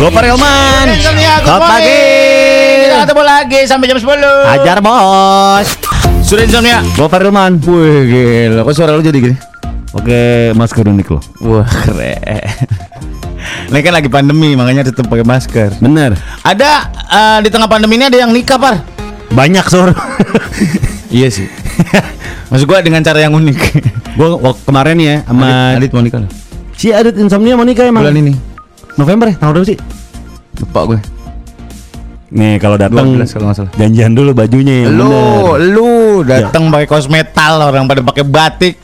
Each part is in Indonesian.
Gopar Hilman. Selamat pagi. Kita ketemu lagi sampai jam 10. Ajar bos. Sudah insomnia. Gopar Hilman. Wih gila, kok suara lu jadi gini? Oke, masker unik lo. Wah keren. Ini kan lagi pandemi, makanya tetap pakai masker. Bener. Ada eh, di tengah pandemi ini ada yang nikah, Par. Banyak sur. Iya sih. Maksud gua dengan cara yang unik. Gua kemarin ya sama Adit, Adit mau nikah si Adit insomnia mau nikah emang. Bulan ini. November ya? Tanggal berapa sih? Lupa gue. Nih kalau datang 12 kalau nggak salah. janjian dulu bajunya yang Lu, bener. lu datang pakai kaos metal, orang pada pakai batik.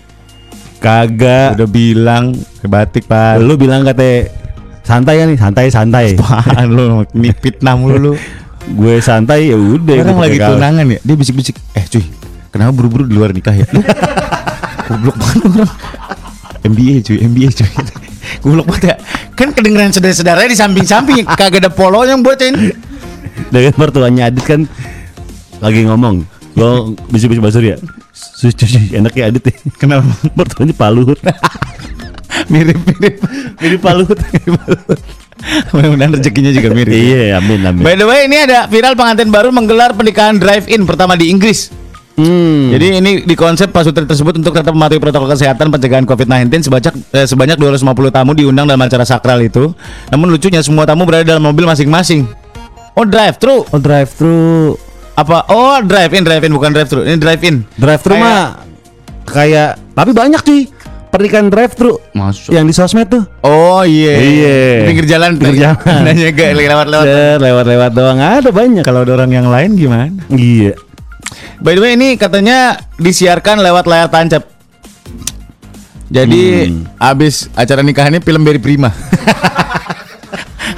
Kagak. Udah bilang pakai batik, Pak. Lu bilang kata santai kan nih, santai santai. Apaan lu ini fitnah mulu lu. Gue santai ya udah. Orang lagi kaos. tunangan ya, dia bisik-bisik. Eh cuy, kenapa buru-buru di luar nikah ya? Goblok banget orang. MBA cuy, MBA cuy. Goblok banget ya. Kan kedengeran saudara-saudaranya di samping-samping kagak ada polonya yang buatin. Dengan mertuanya Adit kan lagi ngomong. Lo bisik-bisik basur ya. Suci enak ya Adit ya. Kenapa? Mertuanya paluhut. Mirip-mirip. Mirip paluhut. Mudah-mudahan rezekinya juga mirip. iya, amin amin. By the way, ini ada viral pengantin baru menggelar pernikahan drive-in pertama di Inggris. Hmm. Jadi ini di konsep pasukan tersebut untuk tetap mematuhi protokol kesehatan pencegahan COVID-19 sebanyak eh, sebanyak 250 tamu diundang dalam acara sakral itu. Namun lucunya semua tamu berada dalam mobil masing-masing. Oh drive thru oh drive thru. apa? Oh drive in drive in bukan drive thru. Ini drive in. Drive thru mah kayak tapi banyak cuy. Pernikahan drive thru Masuk. yang di sosmed tuh. Oh iya. Iya. Pinggir jalan. Pinggir jalan. Nanya gak lewat-lewat. Set, lewat-lewat doang ada banyak. Kalau ada orang yang lain gimana? Iya. By the way ini katanya disiarkan lewat layar tancap. Jadi Hmm. abis acara nikahannya film Berry Prima.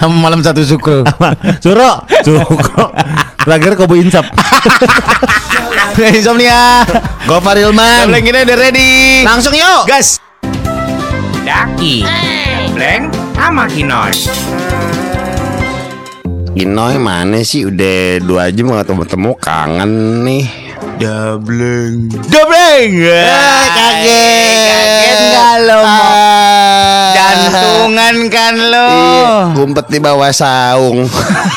Malam satu sukro. Suro, Suro. Terakhir Kobo Insap. Insomnia. Gopar Hilman. Tablet kita udah ready. Langsung yuk. gas. Daki, Bleng, sama Kinoy. Inoy mana sih udah dua jam gak ketemu-temu kangen nih Dableng. Dableng. Eh, kaget. Kaget nggak lo? Mo? Jantungan kan lo. Iya, Ngumpet di bawah saung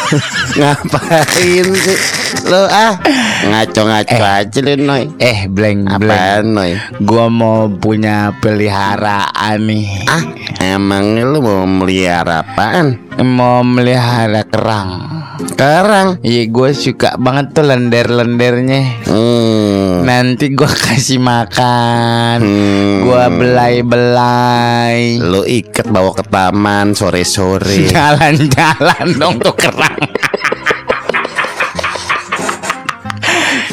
Ngapain sih Lo ah Ngaco-ngaco aja lu Noy Eh, bleng, bleng. Apaan Noy Gua mau punya peliharaan nih. Ah Emangnya lu mau melihara apaan Mau melihara kerang. Sekarang Iya, gue suka banget tuh lender-lendernya. Hmm Nanti gua kasih makan. Hmm. Gua belai-belai. Lu ikat bawa ke taman sore-sore Jalan-jalan dong tuh kerang.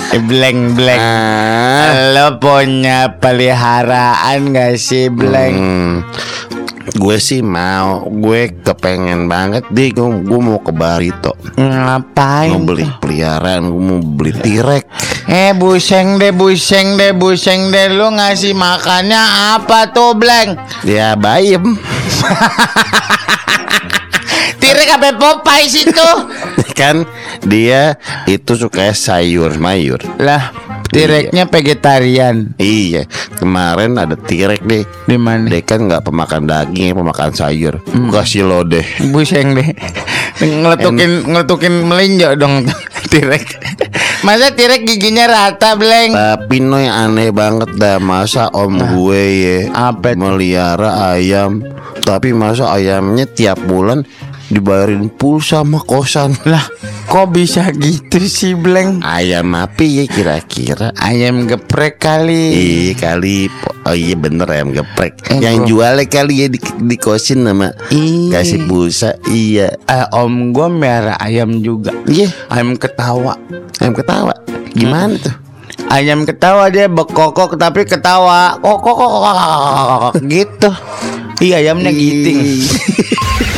Eh, Bleng bleng. Ah Lo punya peliharaan gak sih Bleng? Hmm, gue sih mau, gue kepengen banget deh, gue, gue mau ke Barito, Ngapain? mau beli peliharaan, gue mau beli tirek. Eh buseng deh, buseng deh, buseng deh Lu ngasih makannya apa tuh Bleng? Ya bayem, Tirek apa Popeye situ? kan dia itu suka sayur mayur. lah, tireknya vegetarian Iya, kemarin ada tirek deh. Di mana? Dia kan nggak pemakan daging, pemakan sayur. Gue Kasih lo deh. Buseng deh Ngeletukin, ngeletukin melinjo dong Tirek Masa tirek giginya rata Bleng? Tapi no yang aneh banget dah masa om gue ya Apa melihara ayam, tapi masa ayamnya tiap bulan dibayarin pulsa sama kosan. Lah, kok bisa gitu sih Bleng? Ayam api ya kira-kira? Ayam geprek kali. Iya kali. Oh iya bener ayam geprek. Eh, Yang jualnya kali ya di, dikosin sama Iya. Kasih pulsa. Iya. Eh, om gue merah ayam juga. Iya. Ayam ketawa. Ayam ketawa. Gimana tuh? Ayam ketawa dia bekokok tapi ketawa. Kok kok kok kok, kok, kok, kok, kok, Gitu. Iya ayamnya giting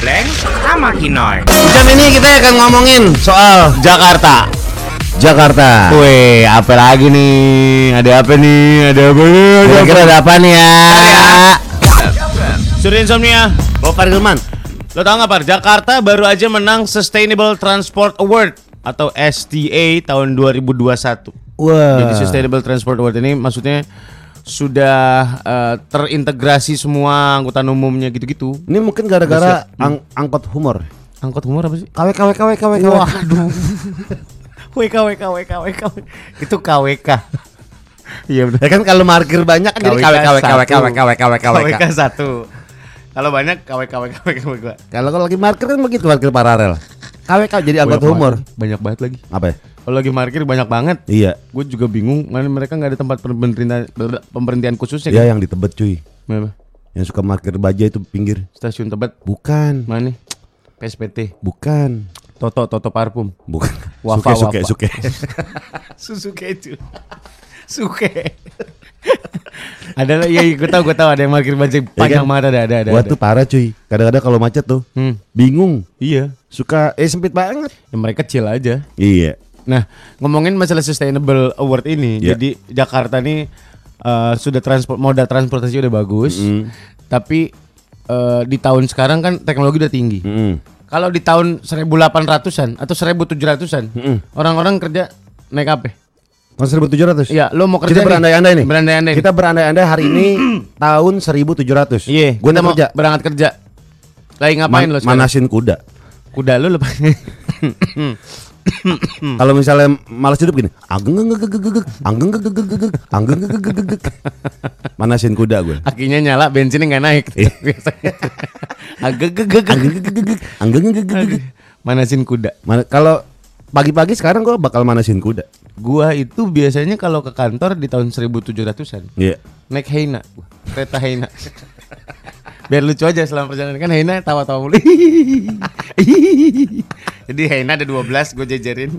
Bleng, sama Kinoy. Jam ini kita akan ngomongin soal Jakarta. Jakarta. Wih apa lagi nih Ada apa nih Ada apa nih Ada Kira-kira ada apa nih ya? Sudah insomnia Gopar Hilman. Lo tau gak Par? Jakarta baru aja menang Sustainable Transport Award Atau STA tahun 2021 Wah. Jadi Sustainable Transport Award ini maksudnya sudah eh, terintegrasi semua angkutan umumnya gitu-gitu. Ini mungkin gara-gara ang- angkot humor. Angkot umur apa sih? KW KW KW KW KW. Waduh. WK WK WK WK. Itu KWK. Iya benar. Ya kan kalau parkir banyak kan jadi KW KW KW KW KW KW KW. KWK satu. Kalau banyak KWK WK WK. Kalau kalau lagi parkir kan begitu parkir paralel. KW KW jadi angkot humor. Banyak banget lagi. Apa ya? Kalau lagi parkir banyak banget. Iya. Gue juga bingung mana mereka nggak ada tempat pemberhentian pemberhentian khususnya. Ya kan? yang di Tebet cuy. Mana? Yang suka parkir baja itu pinggir. Stasiun Tebet. Bukan. Mana? PSPT. Bukan. Toto Toto Parfum. Bukan. Wafa, suke, suke, wafa. suke. Susuke itu. Suke. ada iya gue tahu gue tahu ada yang parkir bajai panjang kan? banget ada ada ada. Wah tuh parah cuy. Kadang-kadang kalau macet tuh Hmm. bingung. Iya. Suka eh sempit banget. Ya mereka kecil aja. Iya. Nah, ngomongin masalah sustainable award ini, Ya. jadi Jakarta nih eh, sudah transport moda transportasi udah bagus, Mm. tapi eh, di tahun sekarang kan teknologi udah tinggi. Mm. Kalau di tahun 1800-an atau 1700-an, Mm-mm. orang-orang kerja naik apa? Tahun 1700. Iya, lo mau kerja Kita berandai-andai nih. Berandai-andai. Kita berandai-andai hari ini tahun 1700. Iya, Gue kita mau kerja. berangkat kerja. Lagi ngapain Man- lo sekarang? manasin kuda. Kuda lo lepas. Kalau misalnya malas hidup gini, ageng anggeng, ageng gegeg ageng mana Manasin kuda gue. Akinya nyala, bensinnya nggak naik biasanya. anggeng, gegeg ageng mana Manasin kuda. Kalau pagi-pagi sekarang gue bakal mana manasin kuda. Gua itu biasanya kalau ke kantor di tahun 1700-an. Iya. Naik Heina, kereta Heina. Biar lucu aja selama perjalanan kan Heina tawa-tawa mulu. Jadi Heina ada 12 gue jajarin.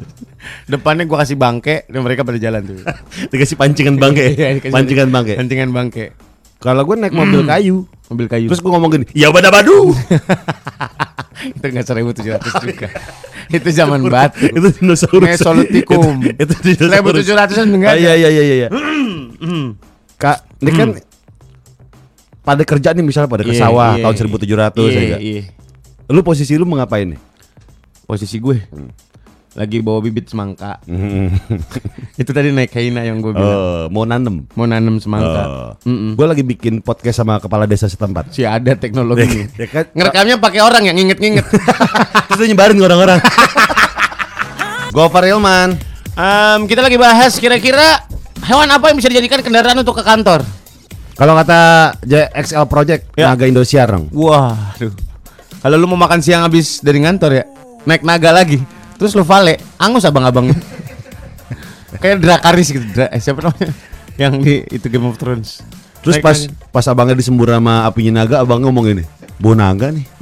Depannya gua kasih bangke dan mereka pada jalan tuh. Dikasih pancingan bangke. Iya, pancingan bangke. Pancingan bangke. Kalau gue naik mobil kayu, Mobil kayu. terus gue ngomong gini, ya bada badu. itu enggak 1700 juga. itu zaman batu. itu dinosaurus. Mesolitikum. itu, itu dinosaurus. 1700-an enggak Ah, ada. Iya iya iya iya. Kak, ini kan pada kerja nih misalnya pada ke Iya, sawah iya, tahun iya. 1700 Iya, ya iya. Lu posisi lu mau ngapain nih? Posisi gue lagi bawa bibit semangka. itu tadi naik Heina yang gue bilang. Eh, mau nanem. Mau nanam semangka. Mm-mm. Gue lagi bikin podcast sama kepala desa setempat. Si ada teknologi. Ya kan? Ngerekamnya pakai orang yang nginget-nginget. Terus nyebarin orang-orang. Gofar Ilman. Em, kita lagi bahas kira-kira hewan apa yang bisa dijadikan kendaraan untuk ke kantor. Kalau kata JXL Project, Ya. Naga Indosiar dong. Wah, aduh. Kalau lu mau makan siang habis dari kantor ya, naik naga lagi. Terus lu vale, angus abang-abangnya. Kayak Drakaris gitu. Dra eh, siapa namanya? Yang di itu Game of Thrones. Terus Naik pas lagi. pas abangnya disembur sama apinya naga, abang ngomong ini, "Bu naga nih."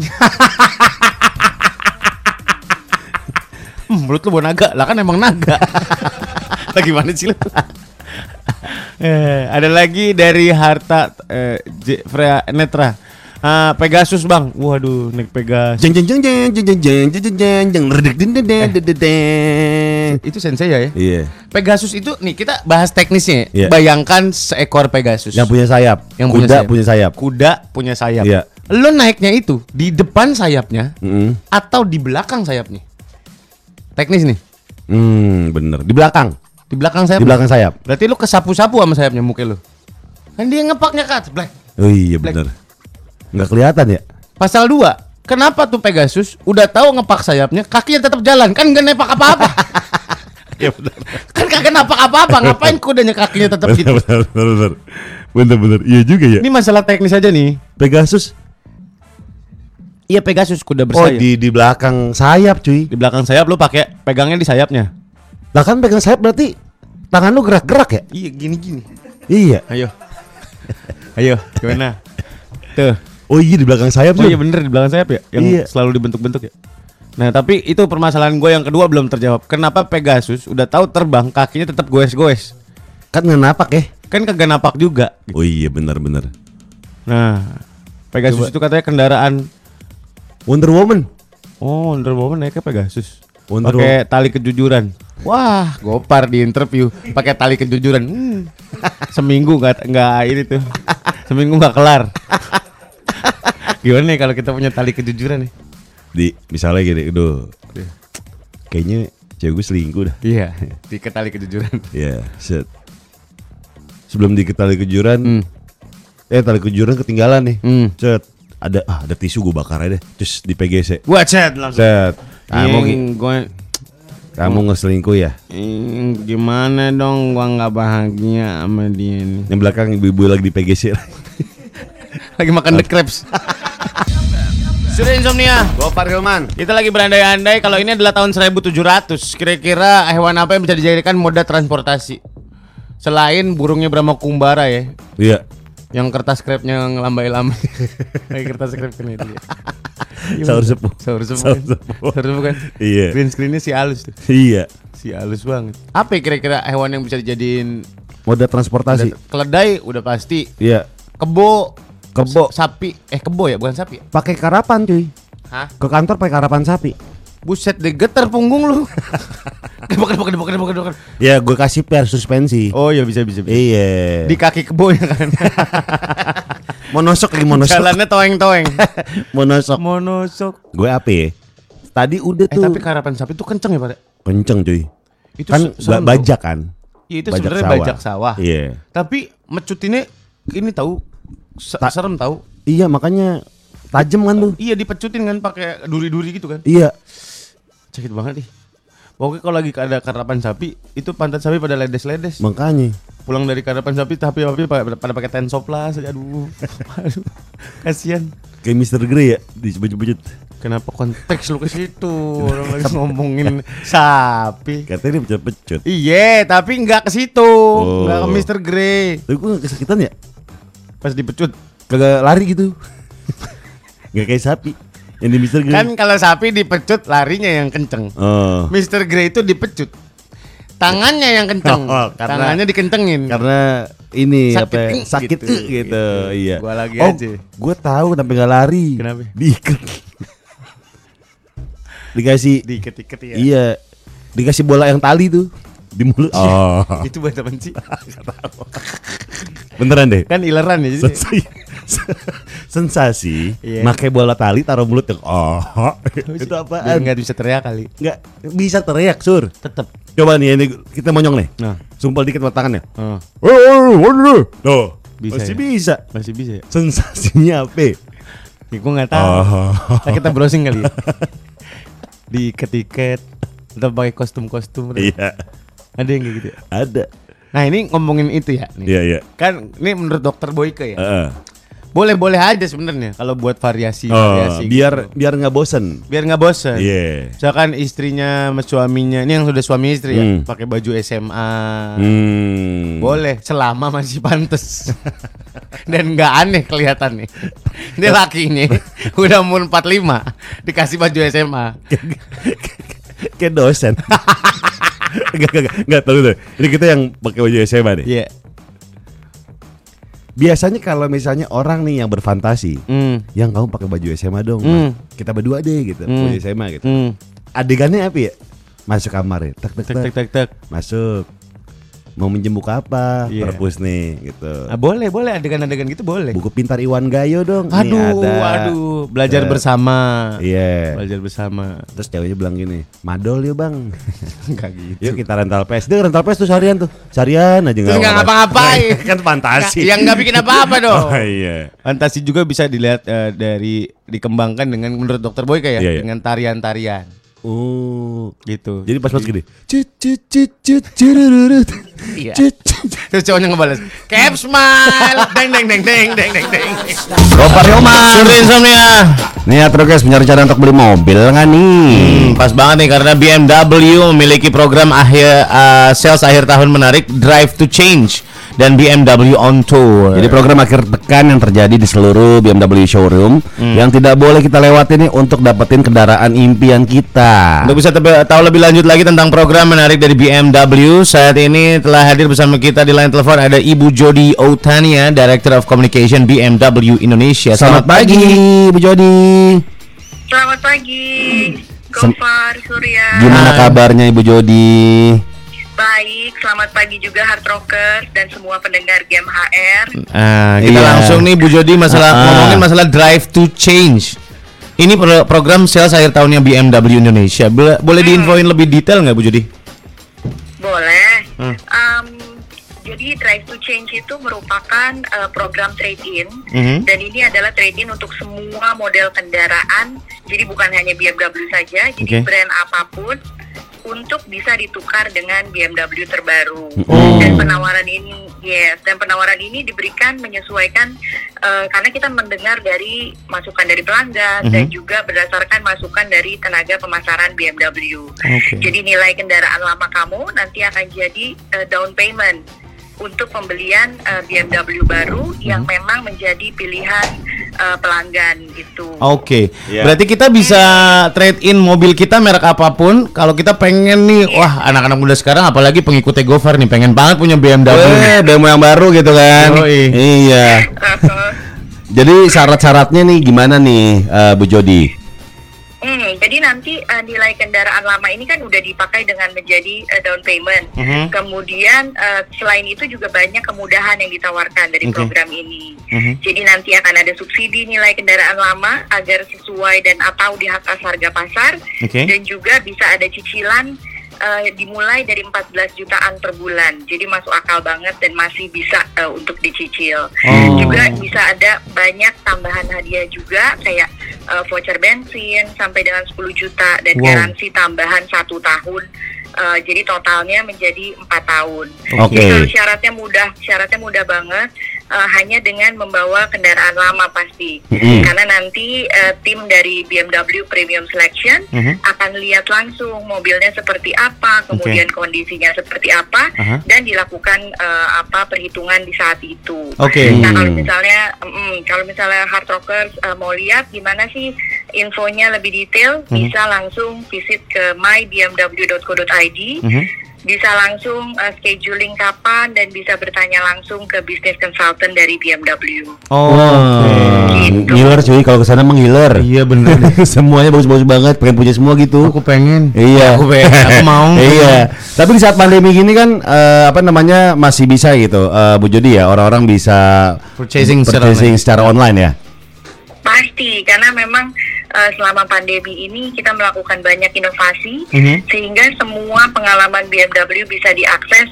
Hmm, mulut lu bau naga lah kan emang naga. Lagi mana sih lu? eh, ada lagi dari harta eh, J- Freya Netra. Ah, Pegasus bang, waduh naik Pegasus. Jeng jeng jeng jeng jeng jeng jeng jeng jeng jeng jeng redek den den den den den den. Itu sensei ya ya. Iya. Pegasus itu nih kita bahas teknisnya. ya. Iya. Bayangkan seekor Pegasus. Yang punya sayap. Yang punya Kuda sayap. punya sayap. Kuda punya sayap. Iya. Lo naiknya itu di depan sayapnya Mm. atau di belakang sayapnya? Teknis nih. Hmm, bener. Di belakang. Di belakang sayap. Di belakang sayap. Berarti lu kesapu-sapu sama sayapnya muka lu. Kan dia ngepaknya kat, black. Oh iya Black. bener. Nggak kelihatan ya? Pasal 2. Kenapa tuh Pegasus udah tahu ngepak sayapnya, kakinya tetap jalan, kan gak nepak apa-apa. Iya bener. kan kagak napak apa-apa, ngapain kudanya kakinya tetap gitu. Bener bener bener. Bener bener. Iya juga ya. Ini masalah teknis aja nih. Pegasus. Iya Pegasus kuda Oh bersayap. di di belakang sayap cuy. di belakang sayap lu pakai pegangnya di sayapnya. Lah kan pegang sayap berarti tangan lu gerak-gerak ya? Iya gini-gini. Iya. Ayo. Ayo, gimana? Tuh. Oh iya di belakang sayap Oh tuh. iya bener di belakang sayap ya, yang Iya. selalu dibentuk-bentuk ya. Nah tapi itu permasalahan gue yang kedua belum terjawab. Kenapa Pegasus udah tahu terbang kakinya tetap goes-goes? Kan nggak napak ya? Kan kagak napak juga. Oh iya benar benar. Nah, Pegasus itu katanya kendaraan. Wonder Woman. Oh, Wonder Woman naiknya Pegasus. Wonder Pakai tali kejujuran. Wah, gopar di interview pakai tali kejujuran. Hmm. Seminggu nggak nggak ini tuh. Seminggu nggak kelar. Gimana nih kalau kita punya tali kejujuran nih? Di misalnya gini, aduh. Kayaknya cewek gue selingkuh dah. Iya, di tali kejujuran. Iya, set. sebelum dikit tali kejuran eh tali kejuran ketinggalan nih Hmm. cet ada ah ada tisu gue bakar aja deh terus di PGC Gua chat langsung. cet kamu gi- Yang gua kamu ngeselingkuh ya Eh, gimana dong gua nggak bahagia sama dia nih. yang belakang ibu-ibu lagi di PGC Lagi makan the crepes. Sudah insomnia. Gue Hilman Kita lagi berandai-andai kalau ini adalah tahun 1700. Kira-kira hewan apa yang bisa dijadikan moda transportasi? Selain burungnya Brahma Kumbara ya, iya yang kertas krepnya ngelambai-lambai. Kayak kertas krep kan itu. Ya. Sahur sepuh. Sahur sepuh. Sahur kan? sepuh. Sahur sepuh kan? Iya. Green screennya si halus tuh. iya Si halus banget. Apa ya kira-kira hewan yang bisa dijadiin moda transportasi keledai udah pasti. iya Kebo, Kebo. sapi. Eh kebo ya, bukan sapi. ya? pakai karapan cuy Hah? ke kantor pakai karapan sapi Buset deh getar punggung lu. Debok debok debok debok debok. ya gue kasih per suspensi Oh iya bisa bisa. bisa. iya Di kaki kebo ya kan. monosok lagi monosok Jalannya toeng-toeng. monosok Monosok. gue apa ya tadi udah Eh tuh tapi karapan sapi itu kenceng ya, Pak? kenceng cuy Itu kan ba- bajak kan Iya itu sebenarnya bajak sawah. iya Tapi mecutinnya ini tahu se- Ta- serem tahu. iya makanya tajam kan tuh Iya dipecutin kan pakai duri-duri gitu kan. iya Sakit banget ih. Pokoknya kalau lagi ada karapan sapi, itu pantat sapi pada ledes-ledes. makanya Pulang dari karapan sapi tapi tapi pada, pada pakai tensoplas aduh. aduh. Kasihan. kayak Mr. Grey ya disebut-sebut Kenapa konteks lu ke situ? Orang lagi ngomongin sapi. katanya dia pecut-pecut Iya, tapi nggak ke situ. Oh. Nggak ke Mr. Grey. tapi gue kesakitan ya Pas dipecut. kagak lari gitu Gak kayak sapi yang di Mr. Grey Kan kalau sapi dipecut larinya yang kenceng. oh Mr. Grey itu dipecut. Tangannya yang kenceng. Oh, karena- Tangannya dikencengin. karena ini Sakit, apa ya, sakit gitu, gitu, gitu. iya Gua lagi oh, aja. gue tahu kenapa gak lari Kenapa? diikat dikasih Diiket-iket ya. iya dikasih bola yang tali tuh di mulut oh Itu buat apa sih? beneran deh kan ileran ya jadi. sensasi sensasi Iya. pakai bola tali taruh mulut yang oh itu apaan nggak bisa teriak kali. nggak bisa teriak sur Tetep. coba nih ini kita monyong nih Nah. sumpel dikit sama tangannya Oh, oh, tuh Bisa masih ya? bisa masih bisa ya? sensasinya apa Ya, gue nggak tahu. Oh. Nah, kita browsing kali ya. Diiket-iket atau pakai kostum-kostum. iya Ada yang kayak gitu ya. ada Nah, ini ngomongin itu ya nih. iya iya Kan ini menurut dokter Boyke ya. Heeh. Boleh-boleh aja sebenarnya kalau buat variasi oh, variasi. biar biar nggak bosen biar nggak bosan. iya Misalkan istrinya sama suaminya, ini yang sudah suami istri ya, Hmm. pakai baju SMA. hmm. Boleh selama masih pantes Dan nggak aneh kelihatannya Dia lakinya Udah umur 45 Dikasih baju SMA kayak dosen Gak, gak, gak, gak, tahu tuh. Ini kita yang pakai baju SMA nih. Iya Biasanya kalau misalnya orang nih yang berfantasi, Hmm. yang kamu pakai baju SMA dong, Hmm. kita berdua deh gitu, Hmm. baju SMA gitu. Hmm. Adegannya apa ya? Masuk kamar ya, Tek tek, tek tek tek masuk. Mau minjem buku apa? Iya. Perpus nih gitu. ah, Boleh boleh adegan-adegan gitu boleh Buku pintar Iwan Gayo dong. Nih Aduh ada. aduh Belajar Eh, bersama Iya. Belajar bersama Terus ceweknya bilang gini, madol yuk bang. Enggak gitu Yuk kita rental PS. Dia rental PS tuh seharian tuh. Seharian aja nggak ngapa-ngapain kan fantasi. Yang nggak bikin apa-apa dong Oh iya. Fantasi juga bisa dilihat eh, dari dikembangkan dengan menurut dokter Boyka ya Iya, iya. dengan tarian-tarian Oh. gitu. Jadi pas pas gini. Cut cut cut cut curururut. Iya. Terus cowoknya ngebales Cap smile Deng deng deng deng deng deng deng Gopar Yoman. Sudah insomnia Nih ya guys punya rencana untuk beli mobil nggak nih? Hmm, Pas banget nih karena BMW memiliki program akhir uh, sales akhir tahun menarik Drive to Change dan BMW on Tour. Jadi program akhir pekan yang terjadi di seluruh BMW showroom yang tidak boleh kita lewati nih untuk dapetin kendaraan impian kita. Untuk bisa tahu lebih lanjut lagi tentang program menarik dari BMW, saat ini telah hadir bersama kita di line telepon ada Ibu Jody Outania, Director of Communication BMW Indonesia. Selamat pagi, Bu Jody. Selamat pagi, Gofar, Surya. Gimana kabarnya Ibu Jody? Baik, selamat pagi juga Hard Rockers dan semua pendengar game HR. Ah, kita Iya. langsung nih Bu Jody masalah Ah. ngomongin masalah Drive to Change. Ini pro- program sales akhir tahunnya BMW Indonesia. Boleh, boleh diinfoin lebih detail nggak Bu Jody? Boleh. Hmm. Em, jadi Drive to Change itu merupakan uh, program trade-in Mhm. dan ini adalah trade-in untuk semua model kendaraan. Jadi bukan hanya BMW saja, jadi Oke. brand apa pun untuk bisa ditukar dengan BMW terbaru. Oh. Dan penawaran ini, yes, dan penawaran ini diberikan menyesuaikan uh, karena kita mendengar dari masukan dari pelanggan Mhm. dan juga berdasarkan masukan dari tenaga pemasaran BMW. Oke. Jadi nilai kendaraan lama kamu nanti akan jadi uh, down payment untuk pembelian uh, BMW baru yang Mhm. memang menjadi pilihan uh, pelanggan gitu. Oke, Iya. berarti kita bisa trade in mobil kita merek apa pun. Kalau kita pengen nih, wah anak-anak muda sekarang apalagi pengikutnya Gofar nih, pengen banget punya BMW. Eh, BMW yang baru gitu kan. Yoi. Iya. Jadi syarat-syaratnya nih gimana nih eh, Bu Jody? Hmm, jadi nanti uh, nilai kendaraan lama ini kan udah dipakai dengan menjadi uh, down payment. Mhm. Kemudian uh, selain itu juga banyak kemudahan yang ditawarkan dari Oke. program ini. Mhm. Jadi nanti akan ada subsidi nilai kendaraan lama agar sesuai dan atau di atas harga pasar. Oke. Dan juga bisa ada cicilan uh, dimulai dari 14 jutaan per bulan. Jadi masuk akal banget dan masih bisa uh, untuk dicicil. Oh. Juga bisa ada banyak tambahan hadiah juga kayak uh, voucher bensin sampai dengan 10 juta dan Wow. garansi tambahan satu tahun. Uh, jadi totalnya menjadi empat tahun. Oke. Jadi syaratnya mudah, syaratnya mudah banget. Uh, hanya dengan membawa kendaraan lama pasti. Mhm. Karena nanti uh, tim dari BMW Premium Selection Mhm. akan lihat langsung mobilnya seperti apa, kemudian kondisinya seperti apa, Aha. dan dilakukan uh, apa perhitungan di saat itu. Oke. Nah kalau misalnya, mm, kalau misalnya hard rockers uh, mau lihat gimana sih infonya lebih detail, Mhm. bisa langsung visit ke mybmw.co.id, Mhm. Bisa langsung uh, scheduling kapan dan bisa bertanya langsung ke business consultant dari BMW. Oh, oke. Gitu. ngiler cuy kalau ke sana emang ngiler. Iya bener. Semuanya bagus-bagus banget, pengen punya semua gitu. Aku pengen. Iya. Aku pengen. Aku mau. iya. Tapi di saat pandemi gini kan eh, apa namanya masih bisa gitu, eh, Bu Jody ya orang-orang bisa Purchasing secara purchasing online. secara online ya. Pasti, karena memang uh, selama pandemi ini kita melakukan banyak inovasi Mhm. sehingga semua pengalaman BMW bisa diakses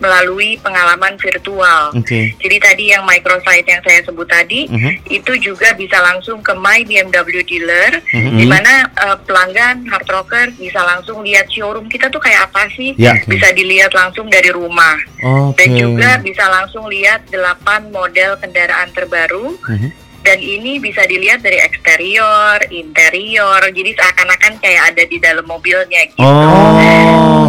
melalui pengalaman virtual. Oke. Jadi tadi yang microsite yang saya sebut tadi Mhm. itu juga bisa langsung ke My BMW dealer Mhm. di mana uh, pelanggan hard rocker bisa langsung lihat showroom kita tuh kayak apa sih? Ya. Bisa dilihat langsung dari rumah. Oke. Dan juga bisa langsung lihat 8 model kendaraan terbaru Mhm. Dan ini bisa dilihat dari eksterior, interior, jadi seakan-akan kayak ada di dalam mobilnya gitu. Oh.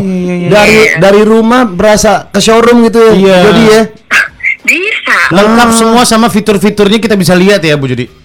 Dari Iya. dari rumah berasa ke showroom gitu ya. Iya. Jadi ya. Bisa, Lengkap semua sama fitur-fiturnya kita bisa lihat ya Bu Jody.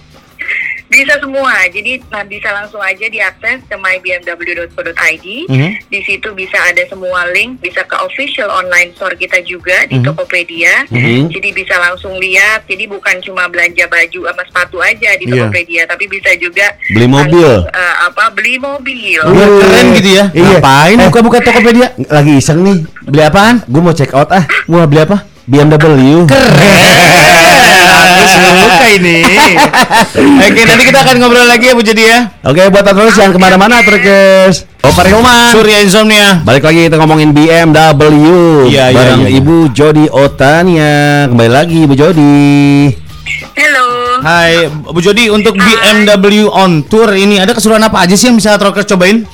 Bisa semua. Jadi nah bisa langsung aja diakses ke mybmw.co.id. Mhm. Di situ bisa ada semua link, bisa ke official online store kita juga di Mhm. Tokopedia. Mhm. Jadi bisa langsung lihat. Jadi bukan cuma belanja baju sama sepatu aja di Iya. Tokopedia, tapi bisa juga Beli mobil. langsung, eh, apa beli mobil. Wah, keren gitu ya. Iya. Ngapain Eh, buka-buka Tokopedia? Lagi iseng nih. Beli apaan? Gue mau check out ah. Mau beli apa? BMW. Suka ini. Oke, nanti kita akan ngobrol lagi ya Bu Jody ya. Oke, buat terus jangan ke mana-mana, Trukers. Opa Rioman. Surya Insomnia. Balik lagi kita ngomongin BMW. Iya, iya, bareng iya, iya. Ibu Jody Otania. Kembali lagi Ibu Jody. Halo. Hai, Bu Jody untuk BMW on tour ini ada keseruan apa aja sih yang bisa Rockers cobain?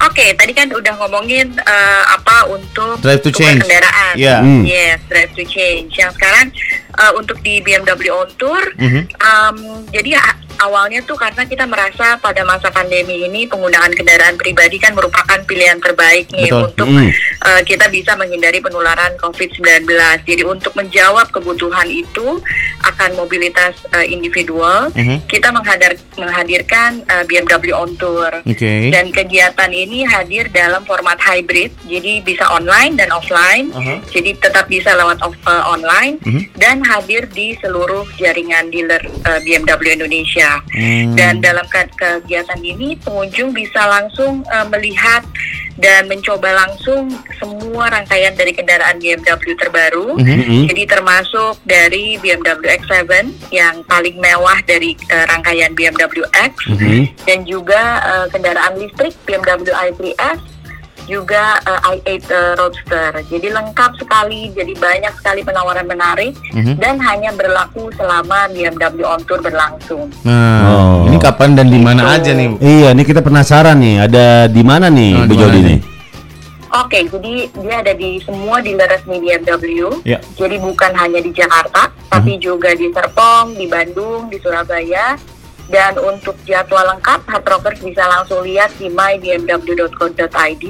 Oke, tadi kan udah ngomongin eh, apa untuk Drive to change. kendaraan. Iya. Hmm. Yes, drive to change. Yang sekarang eh, untuk di BMW On Tour, Mhm. em, jadi a- awalnya tuh karena kita merasa pada masa pandemi ini penggunaan kendaraan pribadi kan merupakan pilihan terbaik nih Betul. untuk Hmm. eh, kita bisa menghindari penularan COVID-19. Jadi untuk menjawab kebutuhan itu akan mobilitas eh, individual, Mhm. kita menghadar- menghadirkan eh, BMW On Tour. Oke. Dan kegiatan ini hadir dalam format hybrid, jadi bisa online dan offline. Aha. Jadi tetap bisa lewat off, uh, online Mhm. dan hadir di seluruh jaringan dealer uh, BMW Indonesia. Hmm. Dan dalam ke- kegiatan ini pengunjung bisa langsung uh, melihat dan mencoba langsung semua rangkaian dari kendaraan BMW terbaru. Mhm. Mhm. Jadi termasuk dari BMW X7 yang paling mewah dari uh, rangkaian BMW X Mhm. dan juga uh, kendaraan listrik BMW i3S juga eh, i8 eh, Roadster. Jadi lengkap sekali, jadi banyak sekali penawaran menarik Mhm. dan hanya berlaku selama BMW On Tour berlangsung. Nah, Oh. ini kapan dan di mana Gitu. aja nih? Iya, nih kita penasaran nih, ada di mana nih Oh, Bu mana Jody nih? Oke, jadi dia ada di semua dealer resmi BMW. Ya. Jadi bukan hanya di Jakarta, tapi juga di Serpong, di Bandung, di Surabaya. Dan untuk jadwal lengkap, Hard Rockers bisa langsung lihat di mybmw.co.id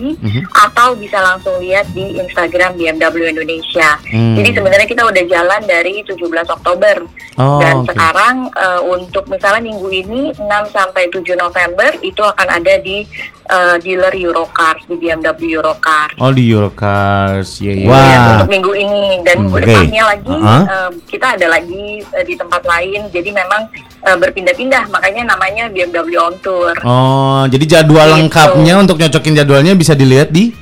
atau bisa langsung lihat di Instagram BMW Indonesia. Hmm. Jadi sebenarnya kita udah jalan dari 17 Oktober. Oh, Dan oke. sekarang eh, untuk misalnya minggu ini 6 sampai 7 November itu akan ada di eh, dealer Eurocars di BMW Eurocars. Oh di Eurocars, ya ya. Wah. Ya, untuk minggu ini dan Hmm, depannya oke. lagi Uh-huh. eh, kita ada lagi eh, di tempat lain. Jadi memang berpindah-pindah makanya namanya BMW On Tour. Oh, jadi jadwal Gitu. lengkapnya untuk nyocokin jadwalnya bisa dilihat di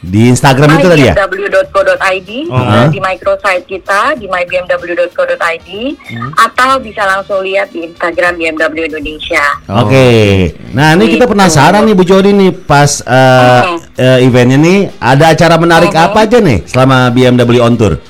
Di Instagram itu tadi ya? mybmw.co.id Oh. bisa di microsite kita di mybmw.co.id Hmm. atau bisa langsung lihat di Instagram BMW Indonesia. Oke. Nah, ini kita Gitu. penasaran nih Bu Jody nih pas eh, Mhm. eh, eventnya nih ada acara menarik Mhm. apa aja nih selama BMW on tour?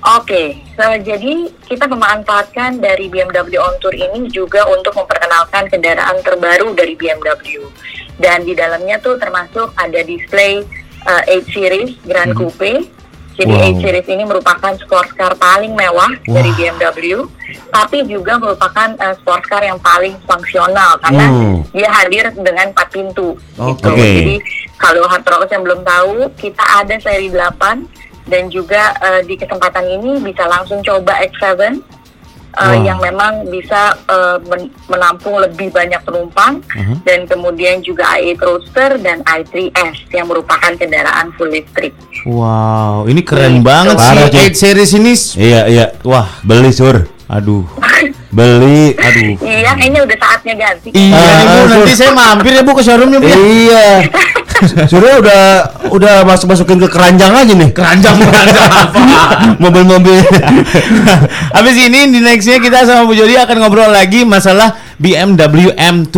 Oke, so, jadi kita memanfaatkan dari BMW On Tour ini juga untuk memperkenalkan kendaraan terbaru dari BMW. Dan di dalamnya tuh termasuk ada display uh, 8 Series Grand Coupe. Jadi Wow. 8 Series ini merupakan sports car paling mewah dari BMW, tapi juga merupakan uh, sports car yang paling fungsional karena Hmm. dia hadir dengan 4 pintu. gitu. Oke. Jadi kalau hard rockers yang belum tahu, kita ada seri 8 dan juga eh, di kesempatan ini bisa langsung coba X7 eh, Wah. yang memang bisa eh, men- menampung lebih banyak penumpang Uh-huh. dan kemudian juga i8 Roadster dan i3S yang merupakan kendaraan full listrik. Wow, ini keren Gitu. banget Parah, sih. 8 series ini. Iya, iya. Wah, Beli sur. aduh. Beli. Aduh. Iya, kayaknya udah saatnya ganti. Iya, Ah, Sur. nanti saya mampir ya Bu ke showroomnya Bu. ya. Iya. Surya udah udah masuk masukin ke keranjang aja nih. Keranjang keranjang apa? Mobil-mobil. Habis ini di nextnya kita sama Bu Jody akan ngobrol lagi masalah BMW M2.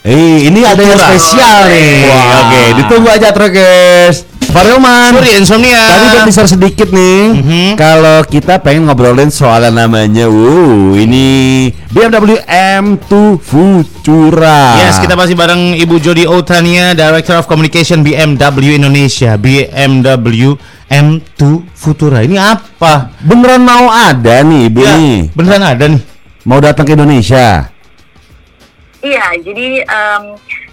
Eh, ini ada yang spesial nih. Wah. Oke, ditunggu aja Trokes. Faryoman. Sorry insomnia. Tadi udah teaser sedikit nih. Mhm. Kalau kita pengen ngobrolin soal namanya, wow, ini BMW M2 Futura. Yes, kita masih bareng Ibu Jody Otania, Director of Communication BMW Indonesia, BMW M2 Futura. Ini apa? beneran mau ada nih, Ibu Ya, nih. beneran ada nih. Mau datang ke Indonesia. Iya, jadi em,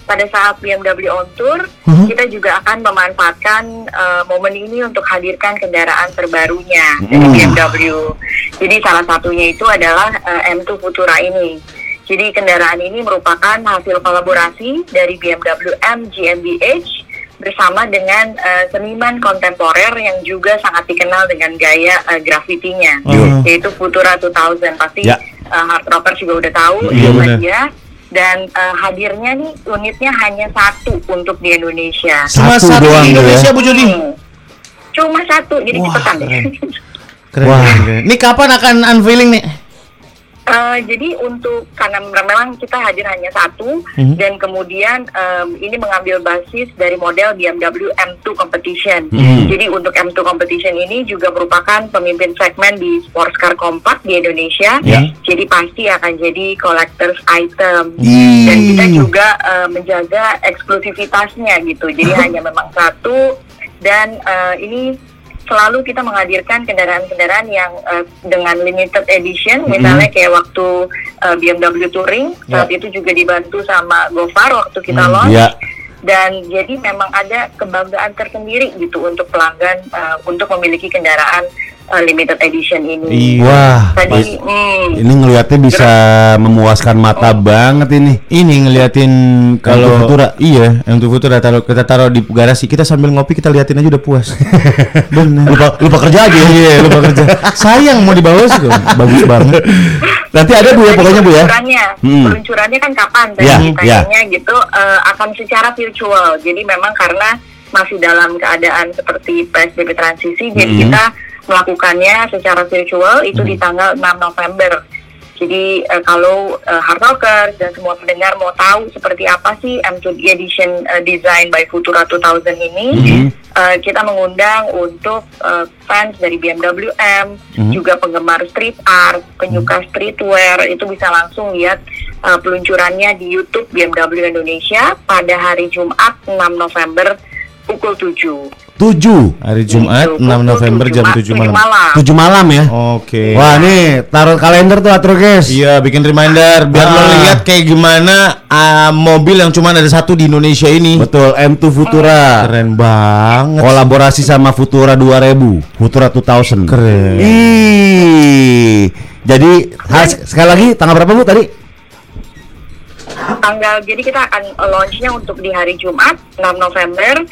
pada saat BMW On Tour, Mhm. kita juga akan memanfaatkan eh, momen ini untuk hadirkan kendaraan terbarunya dari Mhm. BMW. Jadi salah satunya itu adalah eh, M2 Futura ini. Jadi kendaraan ini merupakan hasil kolaborasi dari BMW M GmbH bersama dengan eh, seniman kontemporer yang juga sangat dikenal dengan gaya eh, grafitinya, Mhm. yaitu Futura 2000. Pasti Ya. eh, hard rocker juga udah tahu Iya, siapa benar. dia. Dan eh, hadirnya nih unitnya hanya satu untuk di Indonesia. Cuma Satu satu doang di tuh Indonesia ya. Bu Jody. Hmm. Cuma satu, jadi Wah, cepetan deh. keren. Keren, Wah. keren. Ini kapan akan unveiling nih? Eh, jadi untuk karena memang kita hadir hanya satu Mhm. dan kemudian em, ini mengambil basis dari model BMW M2 Competition. Mhm. Jadi untuk M2 Competition ini juga merupakan pemimpin segmen di sports car kompak di Indonesia. Ya. Jadi pasti akan jadi collector's item. Ih. Dan kita juga eh, menjaga eksklusivitasnya gitu. Jadi hanya memang satu dan eh, ini selalu kita menghadirkan kendaraan-kendaraan yang eh, dengan limited edition, misalnya kayak waktu eh, BMW Touring saat itu juga dibantu sama Gofar waktu kita launch. Ya. Dan jadi memang ada kebanggaan tersendiri gitu untuk pelanggan eh, untuk memiliki kendaraan eh, limited edition ini. Iya. Wah. Tadi, hmm, Ini ngelihatnya bisa memuaskan mata banget ini. Ini ngeliatin kalau Futura. Iya, yang untuk Futura taruh kita taruh di garasi, kita sambil ngopi kita liatin aja udah puas. Benar. Lupa lupa kerja aja. Iya, lupa kerja. Sayang mau dibawa sih kok. Bagus banget. Nanti ada Bu ya pokoknya Bu ya. Peluncurannya, Hmm. peluncurannya kan kapan tadi Ya, ditanyanya gitu eh, akan secara virtual. Jadi memang karena masih dalam keadaan seperti PSBB transisi, jadi Hmm. kita melakukannya secara virtual itu di tanggal 6 November. Jadi eh, kalau eh, hard dan semua pendengar mau tahu seperti apa sih M2 Edition eh, Design by Futura 2000 ini, eh, kita mengundang untuk eh, fans dari BMW M, juga penggemar street art, penyuka streetwear itu bisa langsung lihat eh, peluncurannya di YouTube BMW Indonesia pada hari Jumat 6 November pukul 7. Tujuh. Hari Jumat Gitu, 6 pukul November jam 7 malam. Tujuh malam ya. Oke. Wah nih taruh kalender tuh atur guys. Iya, bikin reminder biar lo Ah. lihat kayak gimana ah, mobil yang cuma ada satu di Indonesia ini. Betul M2 Futura. Keren banget. Kolaborasi sama Futura 2000, Futura 2000. Keren. Ih. Jadi has- sekali lagi tanggal berapa Bu tadi? tanggal jadi kita akan launchnya untuk di hari Jumat 6 November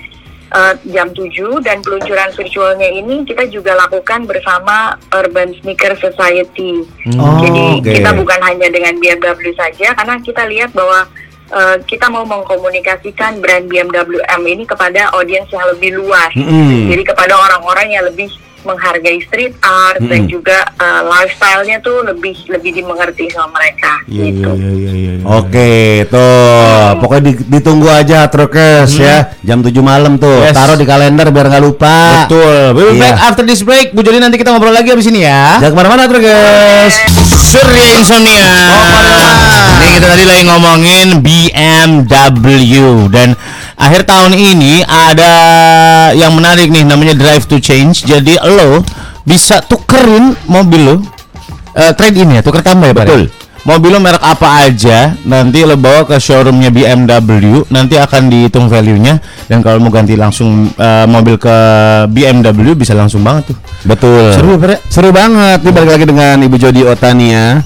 eh, jam 7 dan peluncuran virtualnya ini kita juga lakukan bersama Urban Sneaker Society. Oh, Jadi oke. kita bukan hanya dengan BMW saja karena kita lihat bahwa eh, kita mau mengkomunikasikan brand BMW M ini kepada audiens yang lebih luas. Mm-mm. Jadi kepada orang-orang yang lebih menghargai street art dan juga eh, lifestyle-nya tuh lebih lebih dimengerti sama mereka Iya, gitu. iya, iya, iya, iya. Oke, tuh. Pokoknya di- ditunggu aja Trukes ya. Jam 7 malam tuh. Yes. Taruh di kalender biar nggak lupa. Betul. We'll be Iya. back after this break. Bu Joni nanti kita ngobrol lagi abis ini ya. Jangan ke mana-mana Trukes. Surya Insomnia. Ini kita tadi lagi ngomongin BMW dan akhir tahun ini ada yang menarik nih namanya Drive to Change. Jadi lo bisa tukerin mobil lo eh, trade in ya, tuker tambah ya, Pak? Betul. Mobil lo merek apa aja, nanti lo bawa ke showroomnya BMW, nanti akan dihitung value-nya dan kalau mau ganti langsung eh, mobil ke BMW bisa langsung banget tuh. Betul. Seru ya, ya? Seru banget. Nih balik lagi dengan Ibu Jodi Otania.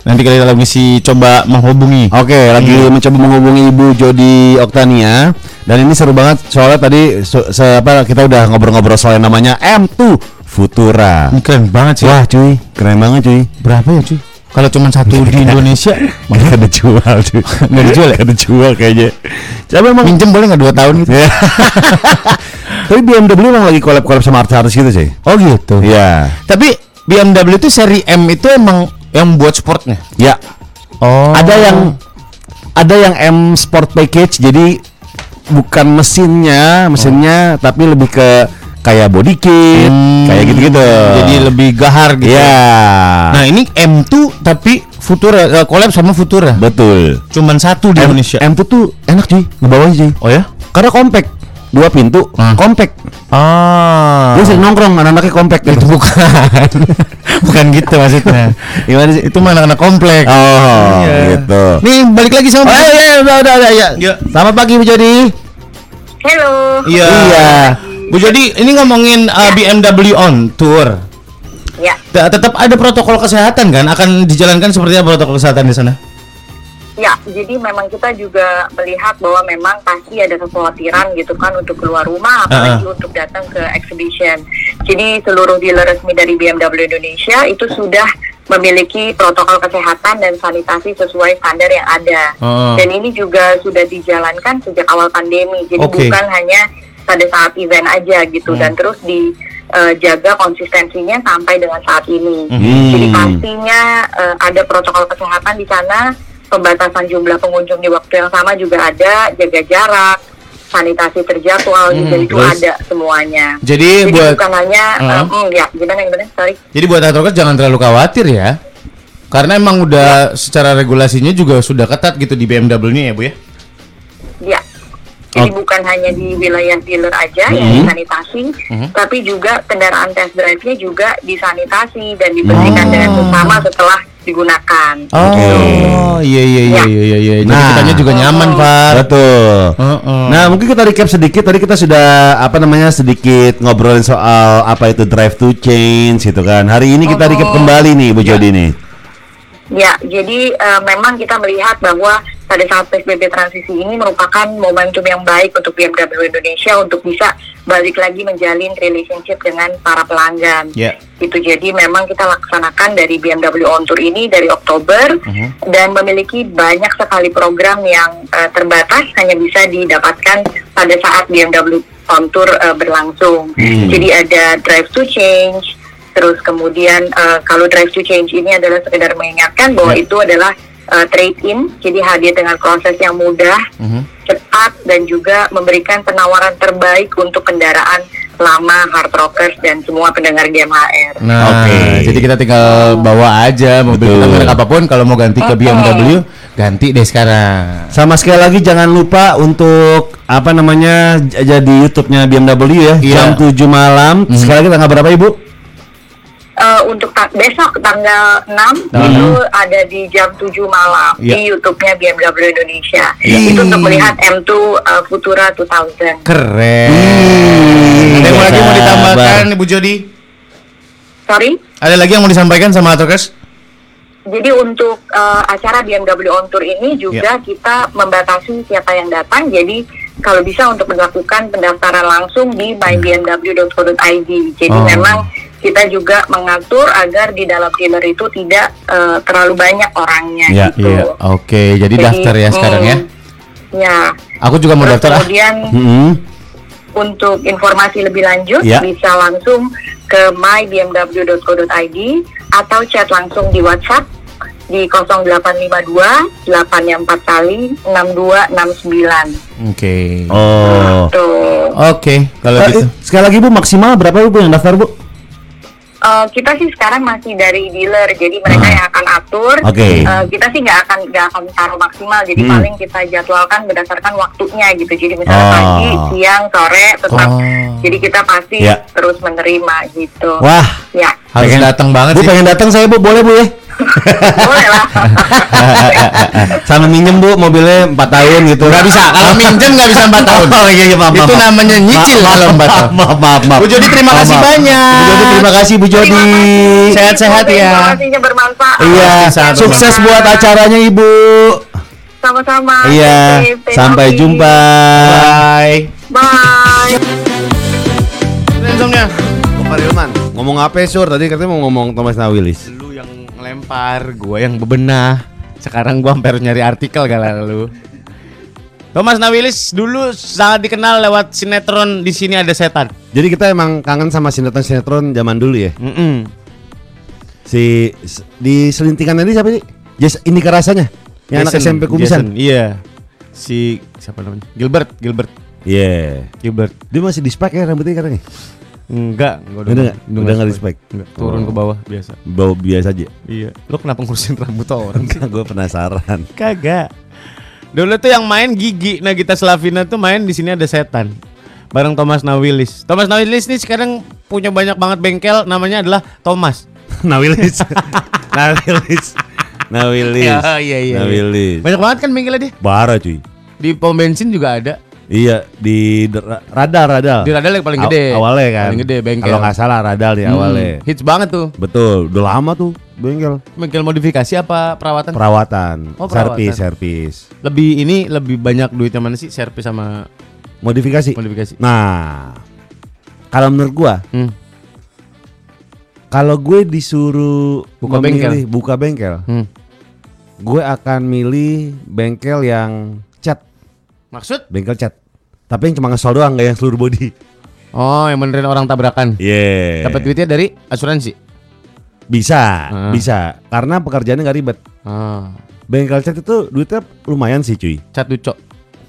Nanti kita lagi si coba menghubungi. Oke, lagi mencoba menghubungi Ibu Jodi Oktania dan ini seru banget soalnya tadi so- se- apa kita udah ngobrol-ngobrol soal yang namanya M2 Futura. Ini keren banget sih. Wah, cuy, keren banget cuy. berapa ya cuy? Kalau cuma satu di Indonesia, Nggak ada jual cuy. Nggak dijual ya? Nggak ada jual kayaknya. Coba emang minjem boleh nggak dua tahun gitu? Ya. Tapi BMW emang lagi collab-collab sama artis-artis gitu sih. Oh gitu. Iya. Tapi BMW itu seri M itu emang yang buat sportnya. Ya. Oh. Ada yang ada yang M Sport Package jadi bukan mesinnya, mesinnya tapi lebih ke kayak body kit, kayak gitu-gitu. Hmm. Jadi lebih gahar gitu. Iya. Nah ini M2 tapi Futura eh, collab sama Futura. betul. Cuman satu di M, Indonesia. M tuh tuh enak cuy, ngebawanya cuy. oh ya? Karena compact. Dua pintu, Hmm. compact. Ah. Dia sering nongkrong anak-anaknya compact gitu. itu bukan. bukan gitu maksudnya. Gimana sih? itu mah anak-anak komplek. Oh, Iya. gitu. Nih balik lagi sama Oh iya, iya, udah, udah, udah, ya. Iya. Selamat pagi Bu Jodi. Hello. Iya. Iya. Bu Jody, ini ngomongin uh, BMW on tour. Ya. Tetap ada protokol kesehatan kan? Akan dijalankan seperti apa protokol kesehatan di sana? Ya, jadi memang kita juga melihat bahwa memang pasti ada kekhawatiran gitu kan untuk keluar rumah, apalagi untuk datang ke exhibition. Jadi seluruh dealer resmi dari BMW Indonesia itu sudah memiliki protokol kesehatan dan sanitasi sesuai standar yang ada. Oh. Dan ini juga sudah dijalankan sejak awal pandemi. Jadi Oke. bukan hanya pada saat event aja gitu dan terus dijaga konsistensinya sampai dengan saat ini. Jadi pastinya eh, ada protokol kesehatan di sana, pembatasan jumlah pengunjung di waktu yang sama juga ada, jaga jarak, sanitasi terjadwal juga itu terus? ada semuanya. Jadi Jadi buat bukan hanya Uh-huh. eh, hmm, ya gimana gimana sorry. jadi buat advokat jangan terlalu khawatir ya. Karena emang udah secara regulasinya juga sudah ketat gitu di BMW ini ya, Bu ya. Ya. Jadi bukan hanya di wilayah dealer aja yang disanitasi, tapi juga kendaraan test drive-nya juga disanitasi dan dibersihkan dengan seksama setelah digunakan. Oh, iya iya iya Ya. iya iya. iya. Jadi Nah. kitanya juga nyaman, Pak. Betul. Heeh. Nah, mungkin kita recap sedikit. Tadi kita sudah apa namanya sedikit ngobrolin soal apa itu drive to change gitu kan. Hari ini kita recap kembali nih Bu Jodi nih. Ya, jadi eh, memang kita melihat bahwa pada saat PSBB transisi ini merupakan momentum yang baik untuk BMW Indonesia untuk bisa balik lagi menjalin relationship dengan para pelanggan. Ya. Itu jadi memang kita laksanakan dari BMW On Tour ini dari Oktober dan memiliki banyak sekali program yang eh, terbatas hanya bisa didapatkan pada saat BMW On Tour eh, berlangsung. Jadi ada Drive to Change, Terus kemudian eh, kalau drive to change ini adalah sekedar mengingatkan bahwa Ya. itu adalah eh, trade in, jadi hadir dengan proses yang mudah, Mhm. cepat dan juga memberikan penawaran terbaik untuk kendaraan lama hard rockers dan semua pendengar GMHR. Nah, Oke. jadi kita tinggal bawa aja mobil kita Betul. merek apa pun kalau mau ganti ke BMW, ganti deh sekarang. Sama sekali lagi jangan lupa untuk apa namanya jadi YouTube-nya BMW ya Iya. jam 7 malam. Sekali lagi tanggal berapa Ibu? Eh, untuk ta- besok tanggal 6 itu ada di jam 7 malam Iya. di YouTube-nya BMW Indonesia. Iya. Itu untuk melihat M2 eh, Futura 2000. Keren. Hmm, Ada yang lagi mau ditambahkan Ibu Jody? Sorry. Ada lagi yang mau disampaikan sama Atrokers? Jadi untuk eh, acara BMW On Tour ini juga kita membatasi siapa yang datang. Jadi kalau bisa untuk melakukan pendaftaran langsung di mybmw.co.id. Jadi Oh. memang kita juga mengatur agar di dalam dealer itu tidak eh, terlalu banyak orangnya Ya, gitu. Iya. Oke, jadi daftar ya sekarang ya. mm, Ya. Aku juga mau Terus daftar ah. kemudian Hmm. untuk informasi lebih lanjut Ya. bisa langsung ke mybmw.co.id atau chat langsung di WhatsApp di 0852 8 4 kali 6269. Oke. Oh. Tuh. Oke, kalau Eh, gitu. sekali lagi Bu maksimal berapa Bu yang daftar Bu? Eh, kita sih sekarang masih dari dealer, jadi mereka yang akan atur. Ah. Oke. Eh, kita sih nggak akan nggak akan taruh maksimal, jadi Hmm. paling kita jadwalkan berdasarkan waktunya gitu. Jadi misalnya Oh. pagi, siang, sore, tetap. Oh. Jadi kita pasti Ya. terus menerima gitu. Wah, Ya, Harus pengen- datang banget Bu sih. pengen datang saya Bu, boleh Bu ya? boleh lah. Sama minjem Bu mobilnya 4 tahun gitu. Nggak bisa, kalau minjem nggak bisa 4 tahun. Oh iya iya maaf. Itu maaf. namanya nyicil Maaf, kalau maaf, 4 tahun. Maaf maaf maaf. Bu Jody, terima Maaf, kasih maaf. banyak. Bu Jody terima kasih Bu Jody. Sehat-sehat Semoga ya. Bermanfaat. Iya, Sehat, sukses buat acaranya Ibu. Sama-sama. Iya, sampai jumpa. Bye. Apa Sur? Tadi katanya mau ngomong Thomas Nawilis. Lu yang ngelempar, gua yang bebenah. Sekarang gua hampir harus nyari artikel kala lu. Thomas Nawilis dulu sangat dikenal lewat sinetron di sini ada setan. Jadi kita emang kangen sama sinetron-sinetron zaman dulu ya. Mm-mm. Si s- di selintingan tadi siapa sih? Jess Indika rasanya. Yang anak Jason, SMP kumisan. Jason, Iya. Si siapa namanya? Gilbert, Gilbert, Iya. Gilbert. Dia masih di spek ya rambutnya katanya. Enggak, enggak Udah nggak? Udah nggak respect. respect? Enggak, turun Oh. ke bawah biasa. Bau biasa aja. Iya. Lu kenapa ngurusin rambut orang? gue penasaran. Kagak. Dulu tuh yang main Gigi Nagita Slavina tuh main di sini ada setan. Bareng Thomas Nawilis. Thomas Nawilis nih sekarang punya banyak banget bengkel namanya adalah Thomas. Nawilis. Nawilis. Nawilis. Ya, iya, iya. Nawilis. Banyak banget kan bengkelnya dia. Bara cuy. Di pom bensin juga ada. Iya di radar radar. Di radar yang paling Aw- gede. awalnya kan. Paling gede bengkel. Kalau nggak salah radar di Hmm, awalnya. Hits banget tuh. Betul. Udah lama tuh bengkel. Bengkel modifikasi apa perawatan? Perawatan. Oh, perawatan. Servis servis. lebih ini lebih banyak duitnya mana sih? Servis sama Modifikasi. modifikasi. Nah, kalau menurut gua, Hmm. kalau gue disuruh Buka memilih bengkel. buka bengkel, Hmm. gue akan milih bengkel yang cat, Maksud? bengkel cat. Tapi yang cuma ngesol doang, nggak yang seluruh body. Oh, yang benerin orang tabrakan. Iya. Dapat duitnya dari asuransi. Bisa, Ah. bisa. Karena pekerjaannya nggak ribet. Ah, Bengkel cat itu duitnya lumayan sih cuy. cat ducok.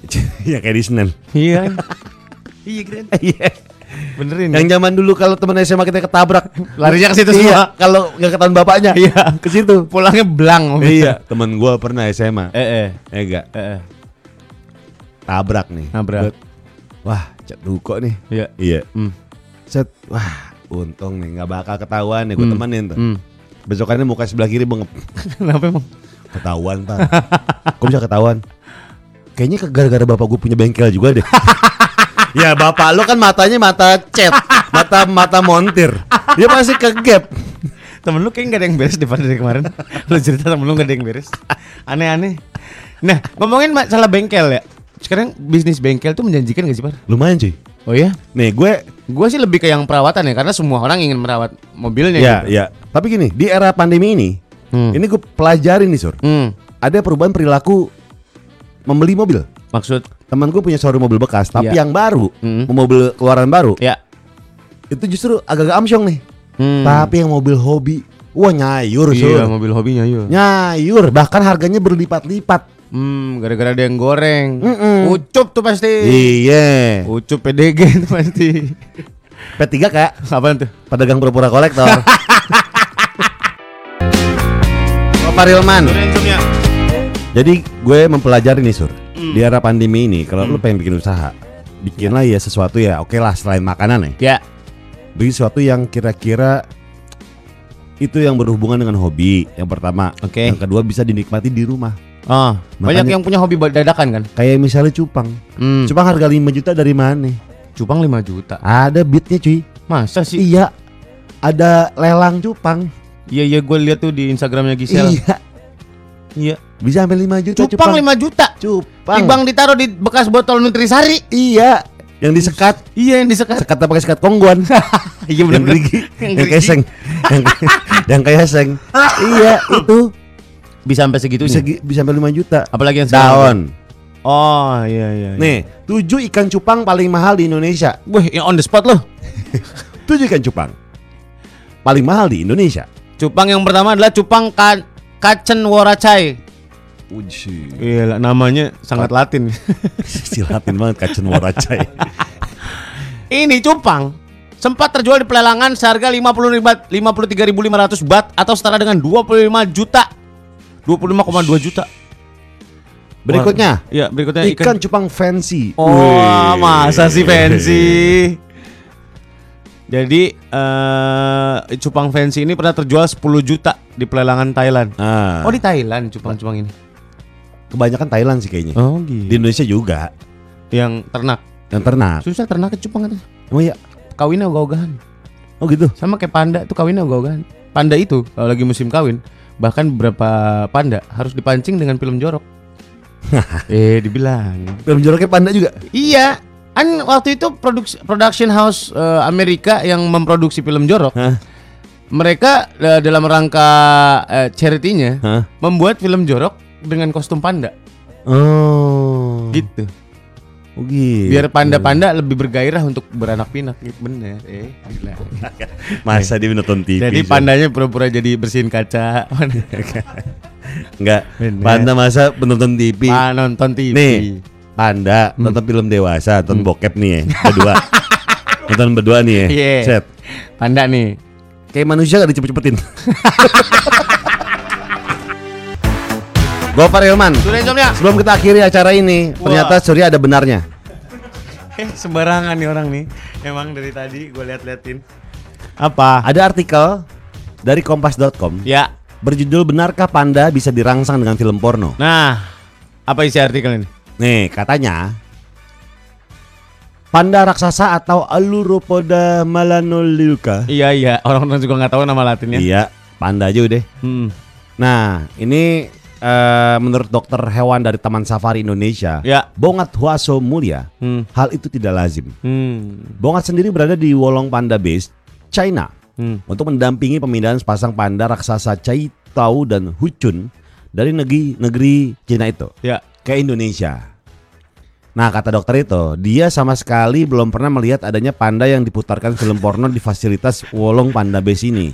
ya kayak di Senen. Iya. iya keren. Iya. Benerin. Yang zaman dulu kalau temen SMA kita ketabrak, Larinya ke situ Iya, semua. Kalau nggak ketahuan bapaknya, Iya. ke situ. Pulangnya belang. iya, temen gua pernah SMA. Eh eh. Eh enggak, Eh eh. tabrak nih. Nabrak. Wah, cat duko nih. Iya. Iya. Hmm. Set, wah, untung nih nggak bakal ketahuan nih, gue Hmm. temenin tuh. Hmm. Besokannya muka sebelah kiri bengep. Kenapa emang? Ketahuan, Pak. Kok bisa ketahuan? Kayaknya ke- gara-gara bapak gue punya bengkel juga deh. ya bapak lo kan matanya mata cat, mata mata montir. Dia pasti ke gap. Temen lu kayak gak ada yang beres depan dari kemarin Lu cerita temen lu gak ada yang beres Aneh-aneh Nah ngomongin masalah bengkel ya Sekarang bisnis bengkel tuh menjanjikan gak sih Par? Lumayan cuy. Oh iya? Nih gue Gue sih lebih ke yang perawatan ya Karena semua orang ingin merawat mobilnya ya gitu. ya. Tapi gini, di era pandemi ini, Hmm. ini gue pelajarin nih sur. Hmm. Ada perubahan perilaku membeli mobil. Maksud Teman gue punya showroom mobil bekas, tapi Iya. yang baru, Hmm. mobil keluaran baru, Ya itu justru agak-agak amsyong nih. Hmm. Tapi yang mobil hobi, wah nyayur Iya, Sur. mobil hobinya yuk. Nyayur, bahkan harganya berlipat-lipat. Hmm, gara-gara ada yang goreng. Mm-mm. Ucup tuh pasti. Iya. Ucup PDG tuh pasti. P3 kak, Apaan tuh? pedagang pura-pura kolektor. Bapak Rilman. Jadi gue mempelajari nih Sur Hmm. Di era pandemi ini Kalau lu pengen bikin usaha Bikinlah ya sesuatu ya Oke lah selain makanan ya Ya. Bikin sesuatu yang kira-kira Itu yang berhubungan dengan hobi Yang pertama Oke. Yang kedua bisa dinikmati di rumah Oh, banyak yang punya hobi dadakan kan? Kayak misalnya cupang Hmm. Cupang harga 5 juta dari mana? Cupang 5 juta. Ada beatnya cuy Masa sih? Iya Ada lelang cupang Iya iya gue lihat tuh di Instagramnya Gisel. Iya Iya. Bisa sampai 5 juta Cupang 5 juta. Cupang Ibang ditaruh di bekas botol Nutrisari. Iya Yang disekat Iya yang disekat. Sekat apa pakai sekat kongguan Iya yang gerigi Yang yang keseng yang, yang kayak seng iya itu Bisa sampai segitunya. bisa gi- bisa sampai 5 juta Apalagi yang sekarang. daun Oh iya iya. iya. nih tujuh ikan cupang paling mahal di Indonesia Wih, yang on the spot loh. tujuh ikan cupang paling mahal di Indonesia Cupang yang pertama adalah cupang ka kacen waracai. Iya, lah, namanya sangat Latin. silatin banget kacen waracai Ini cupang sempat terjual di pelelangan seharga 50 ribat 53.500 bat atau setara dengan 25 juta. 25,2 juta. berikutnya Iya, berikutnya ikan cupang fancy Oh, Wih. masa sih fancy? Jadi eh cupang fancy ini pernah terjual 10 juta di pelelangan Thailand. ah Oh di Thailand cupang-cupang ini. kebanyakan Thailand sih kayaknya Oh di gitu. Indonesia juga Yang ternak. yang ternak Susah ternak cupang katanya. oh iya Kawinnya ogah-ogahan. oh gitu Sama kayak panda tuh kawinnya ogah-ogahan. Panda itu kalau lagi musim kawin bahkan beberapa panda harus dipancing dengan film jorok. eh dibilang. film joroknya panda juga Iya. Kan waktu itu produksi production house eh, Amerika yang memproduksi film jorok. Mereka eh, dalam rangka eh, charity-nya membuat film jorok dengan kostum panda oh gitu. Oh gitu Biar panda-panda lebih bergairah untuk beranak pinak gitu bener. Eh, gila. masa dia nonton TV Jadi pandanya pura-pura jadi bersihin kaca. Enggak, panda masa penonton TV. Ah, nonton TV. Nih, panda Hmm. nonton film dewasa, nonton bokep nih ya, berdua. nonton berdua nih ya. Iya. Set. Panda nih. Kayak manusia gak dicepet-cepetin. Gopar Ilman. Sudah insomnia. Sebelum kita akhiri acara ini, Wah. ternyata Surya ada benarnya. Eh, sembarangan nih orang nih. Emang dari tadi gue liat-liatin. Apa? Ada artikel dari kompas.com Ya. berjudul Benarkah Panda bisa dirangsang dengan film porno? Nah, apa isi artikel ini? Nih, katanya Panda raksasa atau Aluropoda melanoliuca. Iya iya, orang-orang juga nggak tahu nama latinnya. Iya, panda aja udah. Hmm. Nah, ini eh, menurut dokter hewan dari Taman Safari Indonesia, Ya. Bongat Huaso Mulia, Hmm. hal itu tidak lazim. Hmm. Bongat sendiri berada di Wolong Panda Base, China, Hmm. untuk mendampingi pemindahan sepasang panda raksasa Chai Tao dan Huchun dari negeri negeri Cina itu Ya. ke Indonesia. Nah, kata dokter itu, dia sama sekali belum pernah melihat adanya panda yang diputarkan film porno di fasilitas Wolong Panda Base ini.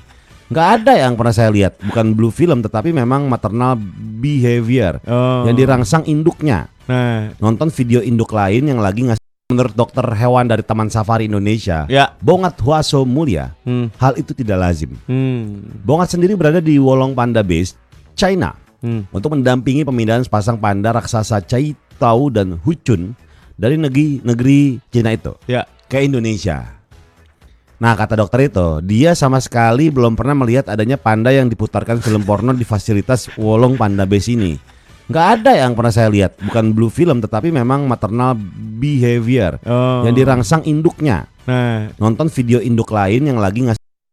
Nggak ada yang pernah saya lihat, bukan blue film tetapi memang maternal behavior Oh. yang dirangsang induknya. Nah, Nonton video induk lain yang lagi ngasih menurut dokter hewan dari Taman Safari Indonesia, ya. Bongat Huaso Mulia, Hmm. hal itu tidak lazim. Hmm. Bongat sendiri berada di Wolong Panda Base, China, Hmm. untuk mendampingi pemindahan sepasang panda raksasa Chai Tao dan Huchun dari negeri negeri Cina itu Ya. ke Indonesia. Nah, kata dokter itu, dia sama sekali belum pernah melihat adanya panda yang diputarkan film porno di fasilitas Wolong Panda Base ini. Nggak ada yang pernah saya lihat, bukan blue film tetapi memang maternal behavior Oh. yang dirangsang induknya. Nah, Nonton video induk lain yang lagi ngasih